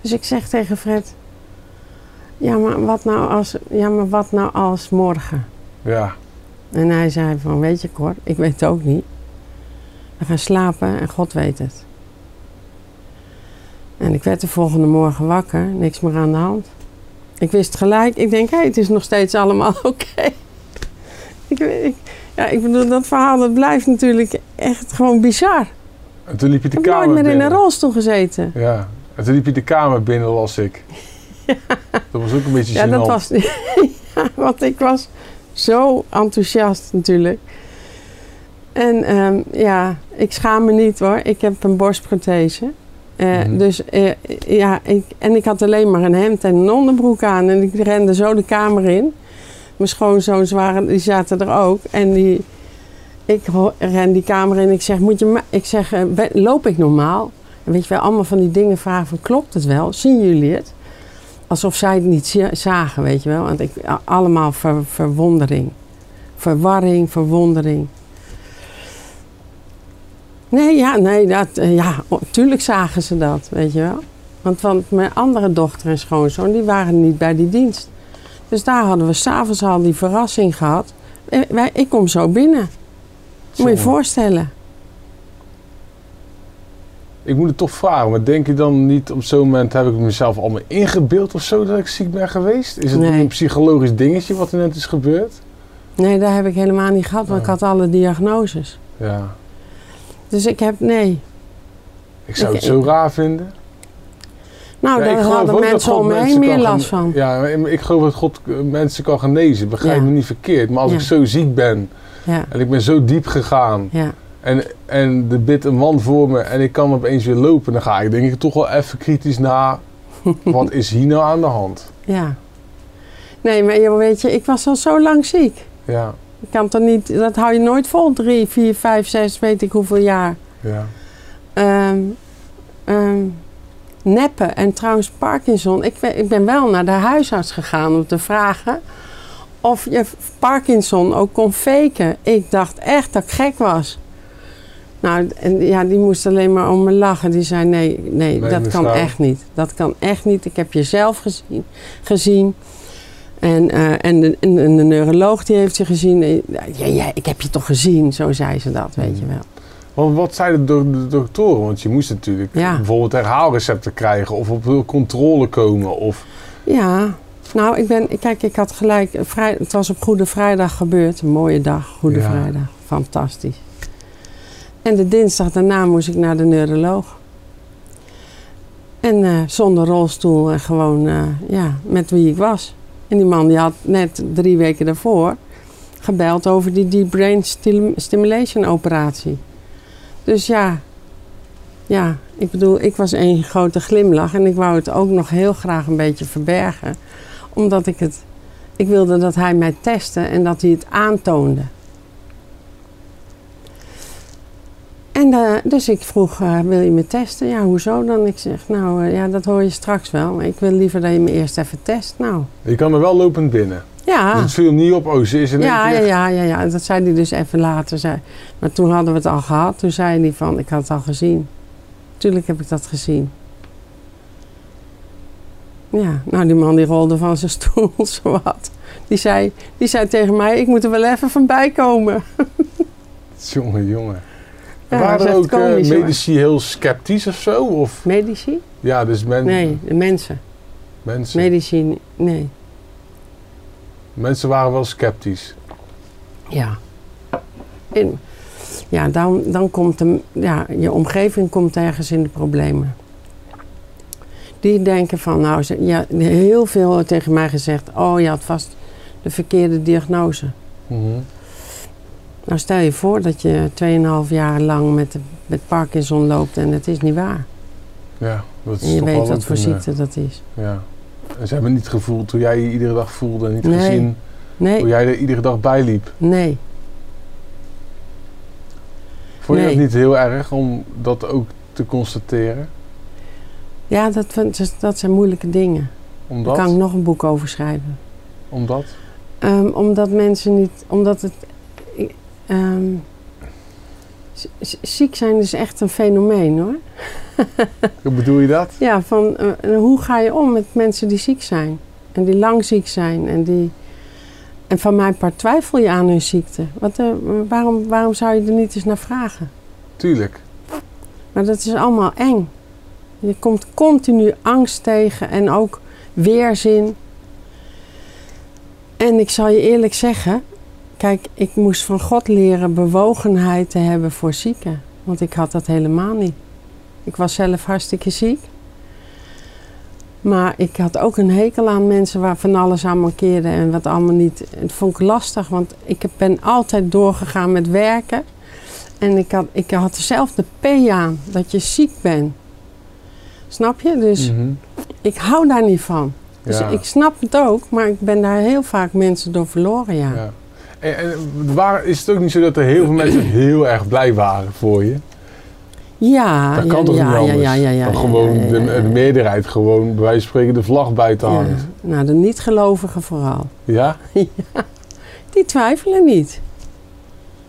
Dus ik zeg tegen Fred, ja, maar wat nou als, ja, maar wat nou als morgen? Ja. En hij zei van, weet je Cor, ik weet het ook niet. We gaan slapen en God weet het. En ik werd de volgende morgen wakker, niks meer aan de hand. Ik wist gelijk, ik denk, hé, het is nog steeds allemaal oké. Ik, ja, ik bedoel, dat verhaal dat blijft natuurlijk echt gewoon bizar. En toen liep je de Ik heb nooit meer in een rolstoel gezeten. Ja. En toen liep je de kamer binnen, las ik. Dat was ook een beetje Ja, dat was. ja, want ik was zo enthousiast natuurlijk. En ehm, ja, ik schaam me niet hoor. Ik heb een borstprothese. Eh, Mhm. Dus eh, ja, ik, en ik had alleen maar een hemd en een onderbroek aan. En ik rende zo de kamer in. Mijn schoonzoons waren, die zaten er ook. En die, ik ren die kamer in. Ik zeg, moet je ik zeg, eh, loop ik normaal? En weet je wel, allemaal van die dingen vragen van, klopt het wel? Zien jullie het? Alsof zij het niet zagen, weet je wel. Want ik, allemaal ver- verwondering. Verwarring, verwondering. Nee, ja, nee, dat, eh, ja, tuurlijk zagen ze dat, weet je wel. Want, want mijn andere dochter en schoonzoon, die waren niet bij die dienst. Dus daar hadden we s'avonds al die verrassing gehad. Eh, wij, ik kom zo binnen. Moet je je voorstellen. Ik moet het toch vragen, maar denk je dan niet op zo'n moment heb ik mezelf allemaal ingebeeld of zo dat ik ziek ben geweest? Is het Nee. een psychologisch dingetje wat er net is gebeurd? Nee, dat heb ik helemaal niet gehad, want ik had alle diagnoses. Ja. Dus ik heb, nee. Ik zou Ik- het zo raar vinden. Nou, Ja, daar hadden mensen om me heen meer last van. Ja, ik geloof dat God eh, mensen kan genezen. Begrijp me niet verkeerd. Maar als ik zo ziek ben Ja, en ik ben zo diep gegaan ja, en, en er bidt een man voor me en ik kan opeens weer lopen, dan ga ik denk ik toch wel even kritisch na. wat is hier nou aan de hand? ja. Nee, maar weet je, ik was al zo lang ziek. Ja, Ik kan toch niet, dat hou je nooit vol. Drie, vier, vijf, zes, weet ik hoeveel jaar. ja. Ehm ehm, neppen en trouwens Parkinson. Ik, ben- ik ben wel naar de huisarts gegaan om te vragen of je Parkinson ook kon faken. Ik dacht echt dat ik gek was. Nou, en ja, die moest alleen maar om me lachen. Die zei: nee, nee, Nee, dat kan echt niet. Dat kan echt niet. Ik heb je zelf gezien. gezien. En, eh, en, de, en de neuroloog die heeft je gezien. Eh, Ja, ja, ik heb je toch gezien, zo zei ze dat, weet je wel. Want wat zeiden de, de doktoren? Want je moest natuurlijk Ja. bijvoorbeeld herhaalrecepten krijgen of op controle komen. Of, Ja, nou, ik ben, kijk, ik had gelijk, eh, vrij, het was op Goede Vrijdag gebeurd, een mooie dag, Goede Ja. Vrijdag, fantastisch. En de dinsdag daarna moest ik naar de neuroloog. En zonder rolstoel en gewoon, ja, met wie ik was. En die man die had net drie weken daarvoor gebeld over die deep brain stim- stimulation operatie. Dus ja, ja, ik bedoel, ik was één grote glimlach en ik wou het ook nog heel graag een beetje verbergen. Omdat ik het, ik wilde dat hij mij testte en dat hij het aantoonde. En eh, dus ik vroeg, eh, wil je me testen? Ja, hoezo dan? Ik zeg, nou eh, ja, dat hoor je straks wel. Ik wil liever dat je me eerst even test. Nou, Je kan er wel lopend binnen. ja. Dus het viel niet op, oh, ze is in Ja, ja, ja, ja, ja. Dat zei hij dus even later. Zei. Maar toen hadden we het al gehad. Toen zei hij van, ik had het al gezien. Tuurlijk heb ik dat gezien. Ja, nou die man die rolde van zijn stoel zowat. Die zei, die zei tegen mij, ik moet er wel even van bij komen. Jongen, jongen. Ja, Waren er ook eh, hoor. medici heel sceptisch of zo? Of, Medici? ja, dus men, Nee, de mensen. mensen, Medici, nee. mensen waren wel sceptisch. Ja. En, ja, dan, dan komt de, ja, je omgeving komt ergens in de problemen. Die denken van, nou, ze, ja, heel veel tegen mij gezegd, oh, je had vast de verkeerde diagnose. Mhm. Nou, stel je voor dat je 2,5 jaar lang met, met Parkinson loopt en het is niet waar. Ja, dat is En je toch weet wat voor ziekte dat is. eh, Ja. En ze hebben niet gevoeld hoe jij je iedere dag voelde en niet Nee. gezien hoe jij er iedere dag bij liep. nee. Vond je Nee. dat niet heel erg om dat ook te constateren? Ja, dat, vind- dat zijn moeilijke dingen. Omdat? Daar kan ik nog een boek over schrijven. Omdat? Ehm, omdat mensen niet, omdat het. Z- ziek zijn is echt een fenomeen hoor. Hoe bedoel je dat? Ja, van eh, hoe ga je om met mensen die ziek zijn? En die lang ziek zijn en die. En van mijn part twijfel je aan hun ziekte. Wat, eh, waarom, waarom zou je er niet eens naar vragen? Tuurlijk. Maar dat is allemaal eng. Je komt continu angst tegen en ook weerzin. En ik zal je eerlijk zeggen, kijk, ik moest van God leren bewogenheid te hebben voor zieken. Want ik had dat helemaal niet. Ik was zelf hartstikke ziek. Maar ik had ook een hekel aan mensen waar van alles aan mankeerde en wat allemaal niet. Het vond ik lastig, want ik ben altijd doorgegaan met werken. En ik had, ik had dezelfde P aan, dat je ziek bent. Snap je? Dus Mhm. ik hou daar niet van. Dus Ja. ik snap het ook, maar ik ben daar heel vaak mensen door verloren, ja. Ja. En, en waar, is het ook niet zo dat er heel veel mensen heel erg blij waren voor je? Ja, Dat ja, kan toch ja, niet anders? ja, ja, ja, ja, gewoon ja, ja, de, ja. de meerderheid gewoon bij wijze van spreken de vlag buiten Ja. hangt. Nou, de niet-gelovigen vooral. Ja? Die twijfelen niet.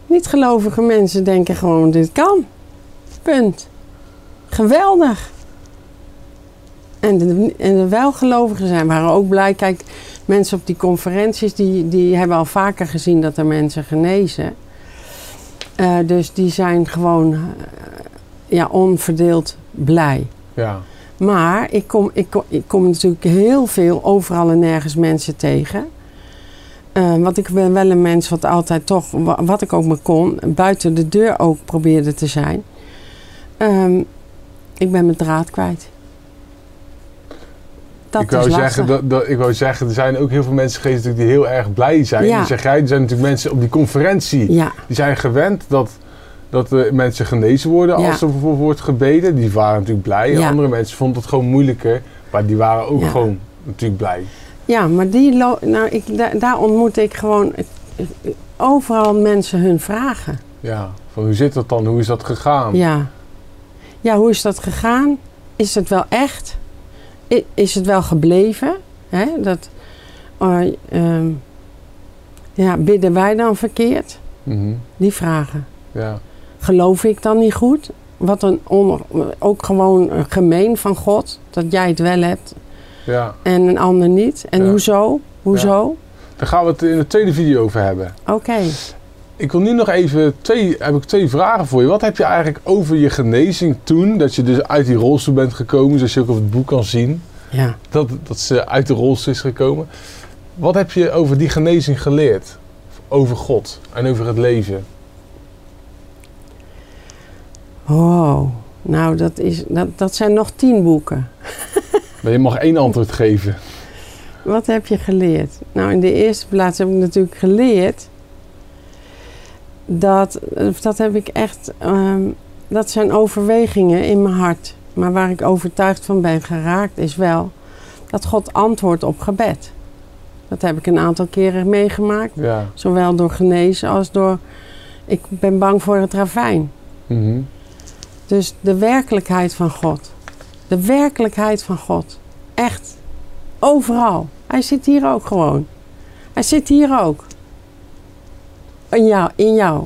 Niet-gelovige mensen denken gewoon, dit kan. Punt. Geweldig. En de, en de welgelovigen zijn, waren ook blij. Kijk, mensen op die conferenties, die, die hebben al vaker gezien dat er mensen genezen. Eh, dus die zijn gewoon eh, ja, onverdeeld blij. Ja. Maar ik kom, ik, kom, ik kom natuurlijk heel veel overal en nergens mensen tegen. Eh, want ik ben wel een mens wat altijd toch, wa- wat ik ook maar kon, buiten de deur ook probeerde te zijn. Ehm, ik ben mijn draad kwijt. Dat ik, wou is zeggen, dat, dat, ik wou zeggen, er zijn ook heel veel mensen geweest die heel erg blij zijn. Ja. Dan zeg jij, er zijn natuurlijk mensen op die conferentie, Ja, die zijn gewend dat, dat de mensen genezen worden als er voor wordt gebeden. Die waren natuurlijk blij. Andere mensen vonden het gewoon moeilijker, maar die waren ook gewoon natuurlijk blij. ja maar die nou, ik, da- daar ontmoet ik gewoon eh, eh, overal mensen hun vragen. Ja, van hoe zit dat dan? Hoe is dat gegaan? Ja. Ja, hoe is dat gegaan? Is het wel echt? Is het wel gebleven? Hè? Dat, eh, ehm, ja, bidden wij dan verkeerd? Mhm. Die vragen. ja. Geloof ik dan niet goed? Wat een on, ook gewoon gemeen van God, dat jij het wel hebt ja. en een ander niet. En Ja. hoezo? Hoezo? Daar gaan we het in de tweede video over hebben. Oké. Ik wil nu nog even twee, heb ik twee vragen voor je. Wat heb je eigenlijk over je genezing toen, dat je dus uit die rolstoel bent gekomen, zoals je ook op het boek kan zien, Ja. dat, dat ze uit de rolstoel is gekomen. Wat heb je over die genezing geleerd? Over God en over het leven? Wow. Nou, dat, is, dat, dat zijn nog tien boeken. Maar je mag één antwoord geven. Wat heb je geleerd? Nou, in de eerste plaats heb ik natuurlijk geleerd dat, of dat heb ik echt, ehm, dat zijn overwegingen in mijn hart. Maar waar ik overtuigd van ben geraakt is wel dat God antwoordt op gebed. Dat heb ik een aantal keren meegemaakt, Ja. zowel door genezen als door, ik ben bang voor het ravijn. Mhm. Dus de werkelijkheid van God. De werkelijkheid van God. Echt. Overal. Hij zit hier ook gewoon. Hij zit hier ook. In jou. In jou.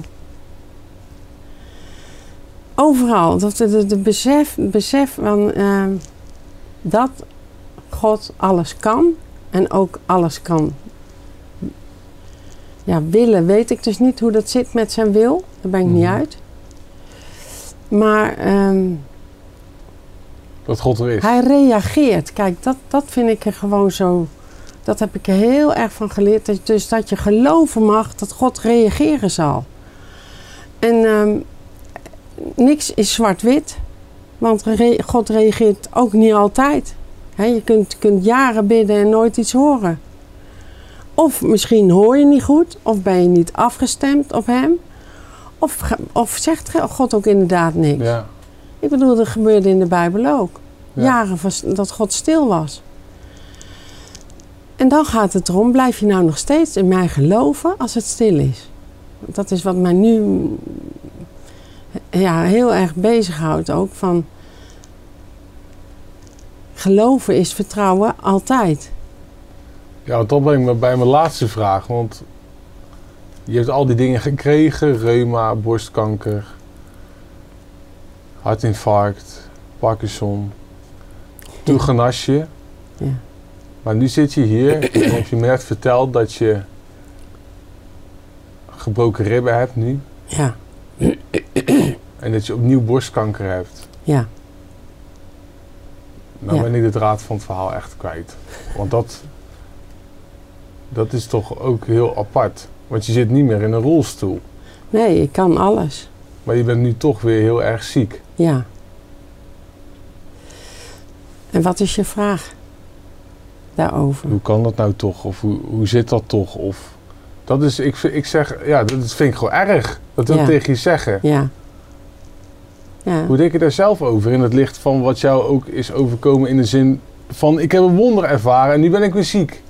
Overal. Dat de, de, de besef, besef van uh, dat God alles kan en ook alles kan ja, willen, weet ik dus niet hoe dat zit met zijn wil. Daar ben ik niet Mhm. uit. Maar ehm, Dat God er is. hij reageert. Kijk, dat, dat vind ik er gewoon zo. Dat heb ik er heel erg van geleerd. Dat- Dus dat je geloven mag dat God reageren zal. En ehm, niks is zwart-wit. Want God reageert ook niet altijd. Je kunt, kunt jaren bidden en nooit iets horen. Of misschien hoor je niet goed, of ben je niet afgestemd op Hem. Of, of zegt God ook inderdaad niks. Ja. Ik bedoel, dat gebeurde in de Bijbel ook. Ja. Jaren van- dat God stil was. En dan gaat het erom, blijf je nou nog steeds in mij geloven als het stil is? Dat is wat mij nu ja, heel erg bezighoudt ook. Van geloven is vertrouwen altijd. Ja, dat brengt me bij mijn laatste vraag. Want je hebt al die dingen gekregen: reuma, borstkanker, hartinfarct, Parkinson. Toen. Ja. Maar nu zit je hier en heb je me net verteld dat je gebroken ribben hebt nu. Ja, En dat je opnieuw borstkanker hebt. ja, Nou Ja. ben ik de draad van het verhaal echt kwijt. Want dat, dat is toch ook heel apart. Want je zit niet meer in een rolstoel. nee, ik kan alles. Maar je bent nu toch weer heel erg ziek. Ja. En wat is je vraag daarover? Hoe kan dat nou toch? Of hoe, hoe zit dat toch? Of, dat is, ik, ik zeg, ja, dat vind ik gewoon erg. Dat wil Ja. tegen je zeggen. Ja. Ja. Hoe denk je daar zelf over? In het licht van wat jou ook is overkomen in de zin van... Ik heb een wonder ervaren en nu ben ik weer ziek.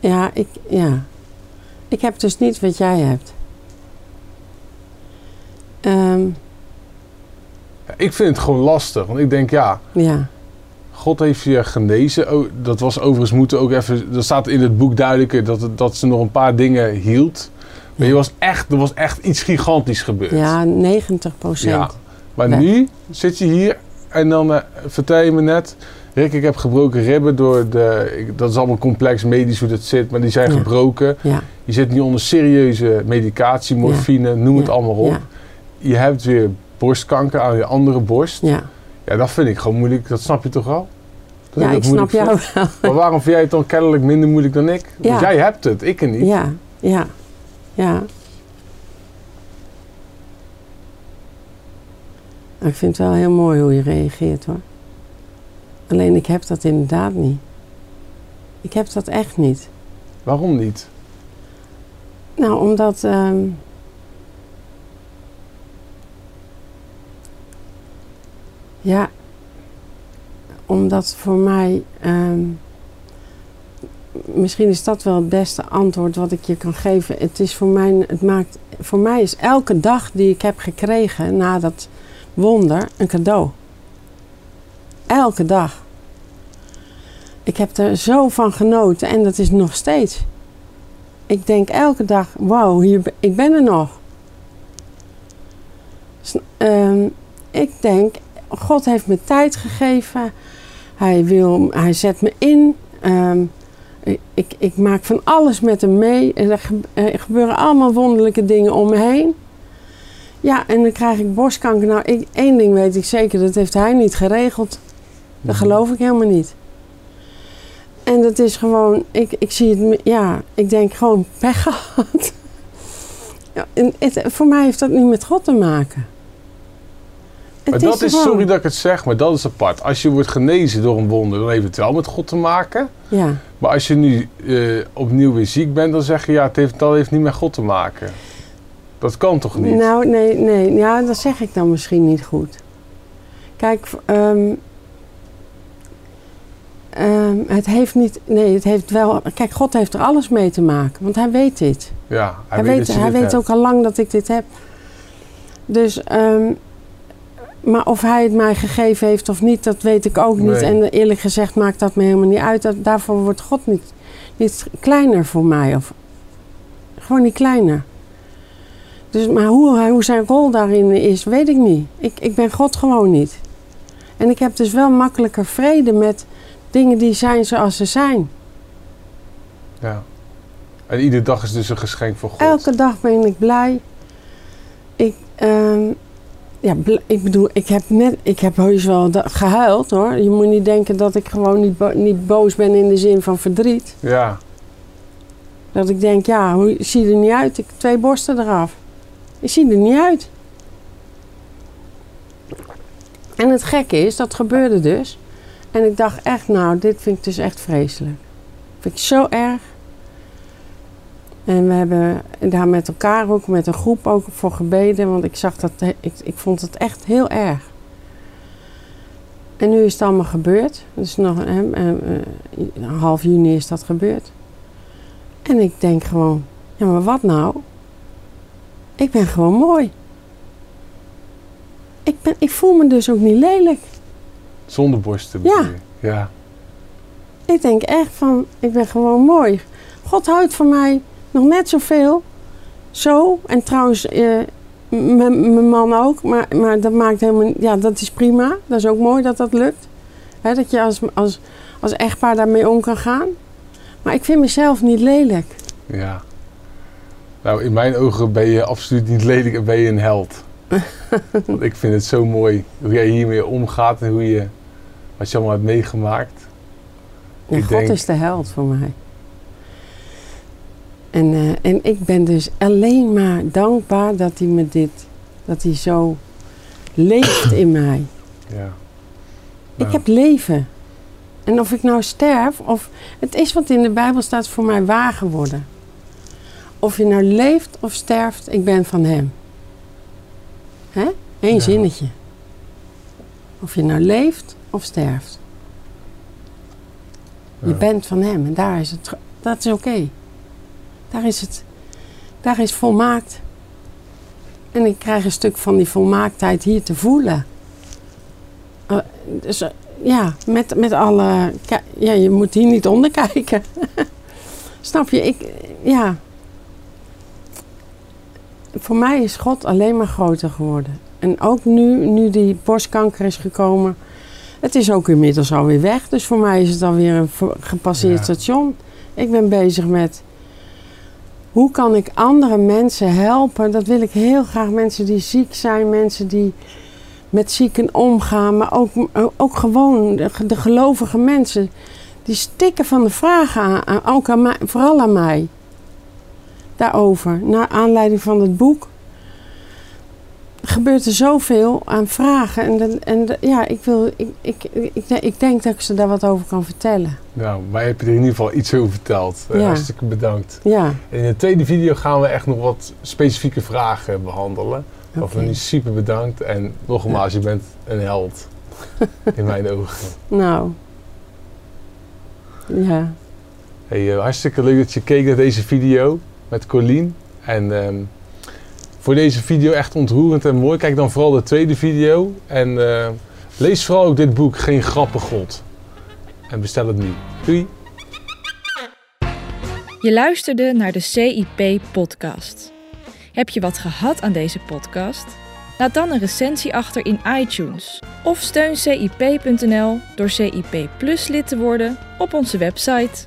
Ja, ik, ja. Ik heb dus niet wat jij hebt. Ehm, Ik vind het gewoon lastig. Want ik denk, ja, ja, God heeft je genezen. Oh, dat was overigens moeten ook even... Er staat in het boek duidelijker dat, het- dat ze nog een paar dingen hield. Maar je was echt, er was echt iets gigantisch gebeurd. ja, 90 procent. Ja. Maar Weg. nu zit je hier en dan eh, vertel je me net... Rick, ik heb gebroken ribben door de... ik- dat is allemaal complex medisch hoe dat zit, maar die zijn Ja. gebroken. Ja, Je zit nu onder serieuze medicatie, morfine, noem het allemaal op. ja, Je hebt weer borstkanker aan je andere borst. Ja. Ja. dat vind ik gewoon moeilijk. Dat snap je toch wel? Dat ja ik snap jou vind. wel. Maar waarom vind jij het dan kennelijk minder moeilijk dan ik? Want jij hebt het, ik niet. Ja, ja, ja. Ik vind het wel heel mooi hoe je reageert hoor. Alleen ik heb dat inderdaad niet. Ik heb dat echt niet. Waarom niet? Nou, omdat. ehm, ja, omdat voor mij. ehm, misschien is dat wel het beste antwoord wat ik je kan geven. Het is voor mij. Het maakt, voor mij is elke dag die ik heb gekregen na dat wonder een cadeau. Elke dag. Ik heb er zo van genoten en dat is nog steeds. Ik denk elke dag, wauw, hier, ik ben er nog. Ehm, ik denk, God heeft me tijd gegeven. Hij, wil, hij zet me in. Ehm, ik, ik, maak van alles met hem mee. En er, ge- gebeuren allemaal wonderlijke dingen om me heen. Ja, en dan krijg ik borstkanker. Nou, ik, één ding weet ik zeker, dat heeft hij niet geregeld. Dat geloof ik helemaal niet. En dat is gewoon, ik, ik zie het, ja, ik denk gewoon pech gehad. Ja, en het, voor mij heeft dat niet met God te maken. Maar dat is, gewoon- sorry dat ik het zeg, maar dat is apart. Als je wordt genezen door een wonder, dan heeft het wel met God te maken. Ja, Maar als je nu eh, opnieuw weer ziek bent, dan zeg je ja, het heeft, dat heeft niet met God te maken. Dat kan toch niet? nou nee, nee, ja, dat zeg ik dan misschien niet goed. Kijk, ehm, ehm, het heeft niet, nee, het heeft wel, kijk, God heeft er alles mee te maken, want hij weet dit. ja, Hij, weet, weet, hij weet hebt. ook al lang dat ik dit heb. Dus, ehm, maar of hij het mij gegeven heeft of niet, dat weet ik ook niet. Nee. En eerlijk gezegd maakt dat me helemaal niet uit. Dat, daarvoor wordt God niet, niet kleiner voor mij. Of, gewoon niet kleiner. Dus, maar hoe, hoe zijn rol daarin is, weet ik niet. Ik, ik ben God gewoon niet. En ik heb dus wel makkelijker vrede met dingen die zijn zoals ze zijn. Ja. En iedere dag is dus een geschenk van God. Elke dag ben ik blij. Ik, ehm, ja, ik bedoel, ik heb net, ik heb heus wel gehuild hoor. Je moet niet denken dat ik gewoon niet, bo- niet boos ben in de zin van verdriet. Ja. Dat ik denk, ja, hoe zie er niet uit? Ik heb twee borsten eraf. Ik zie er niet uit. En het gekke is, dat gebeurde dus. En ik dacht echt, nou, dit vind ik dus echt vreselijk. Vind ik zo erg. En we hebben daar met elkaar ook, met een groep ook voor gebeden. Want ik zag dat, ik, ik vond het echt heel erg. En nu is het allemaal gebeurd. Dus nog eh, eh, half juni is dat gebeurd. En ik denk gewoon, ja maar wat nou? Ik ben gewoon mooi. Ik, ben, ik voel me dus ook niet lelijk. Zonder borsten. Ja. Ja. Ik denk echt van, ik ben gewoon mooi. God houdt van mij nog net zoveel. Zo. En trouwens, eh, mijn man ook. Maar, maar dat maakt helemaal Ja, dat is prima. Dat is ook mooi dat dat lukt. Dat je als, als, als echtpaar daarmee om kan gaan. Maar ik vind mezelf niet lelijk. Ja. Nou, in mijn ogen ben je absoluut niet lelijk en ben je een held. Want ik vind het zo mooi hoe jij hiermee omgaat en hoe je, wat je allemaal hebt meegemaakt. Ja, Ik God denk- is de held voor mij. En, eh, en ik ben dus alleen maar dankbaar dat hij me dit, dat hij zo leeft in mij. Ja. Ik Nou, heb leven. En of ik nou sterf, of het is wat in de Bijbel staat voor mij waar geworden. Of je nou leeft of sterft, ik ben van hem. Hè? Eén Ja. zinnetje. Of je nou leeft of sterft. Je bent van hem en daar is het, dat is oké. Daar is het, daar is volmaakt. En ik krijg een stuk van die volmaaktheid hier te voelen. Eh, dus eh, ja, met, met alle, ja, je moet hier niet onder kijken. Snap je? Ik, ja. Voor mij is God alleen maar groter geworden. En ook nu, nu die borstkanker is gekomen. Het is ook inmiddels alweer weg. Dus voor mij is het alweer een gepasseerd Ja. station. Ik ben bezig met... Hoe kan ik andere mensen helpen? Dat wil ik heel graag. Mensen die ziek zijn. Mensen die met zieken omgaan. Maar ook, ook gewoon de, de gelovige mensen. Die stikken van de vragen aan. Ook aan mij, vooral aan mij. Daarover. Naar aanleiding van het boek gebeurt er zoveel aan vragen. En, en de- ja, ik, wil, ik, ik, ik, ik denk dat ik ze daar wat over kan vertellen. Nou, mij heb je er in ieder geval iets over verteld. Eh. Hartstikke bedankt. Ja, In de tweede video gaan we echt nog wat specifieke vragen behandelen. Waarvan oké. je super bedankt. En nogmaals, je bent een held. in mijn ogen. Nou. Ja, Hey, eh, hartstikke leuk dat je keek naar deze video met Colleen. En ehm, voor deze video echt ontroerend en mooi. Kijk dan vooral de tweede video. En eh, lees vooral ook dit boek, Geen Grappen God. En bestel het nu. Doei! Je luisterde naar de CIP-podcast. Heb je wat gehad aan deze podcast? Laat dan een recensie achter in iTunes. Of steun CIP.nl door CIP Plus lid te worden op onze website.